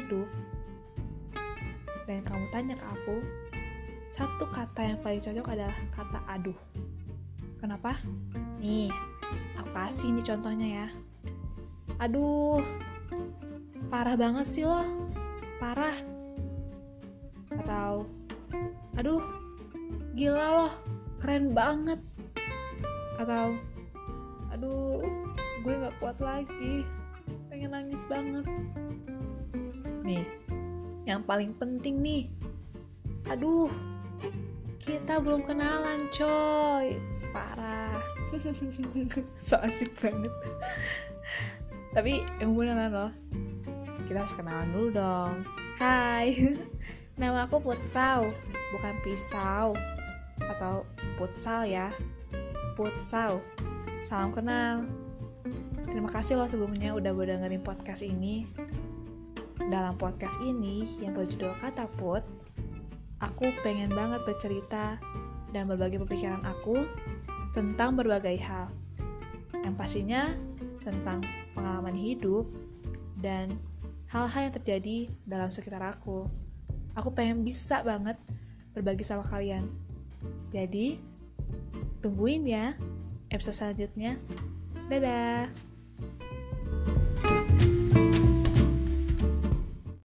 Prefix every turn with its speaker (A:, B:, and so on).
A: hidup dan kamu tanya ke aku, satu kata yang paling cocok adalah kata aduh. Kenapa? Nih, aku kasih nih contohnya ya. Aduh, parah banget sih loh. Parah. Atau, aduh, gila loh, keren banget. Atau, aduh, gue gak kuat lagi, pengen nangis banget. Nih, yang paling penting nih, aduh, kita belum kenalan coy, parah. so asik banget. Tapi yang beneran loh, kita harus kenalan dulu dong. Hai, nama aku Putsau, bukan pisau atau putsal ya. Putsau. Salam kenal. Terima kasih loh sebelumnya udah mau dengerin podcast ini. Dalam podcast ini yang berjudul Kata Put, aku pengen banget bercerita dan berbagi pemikiran aku tentang berbagai hal. Yang pastinya tentang pengalaman hidup dan hal-hal yang terjadi dalam sekitar aku. Aku pengen bisa banget berbagi sama kalian. Jadi, tungguin ya episode selanjutnya. Dadah!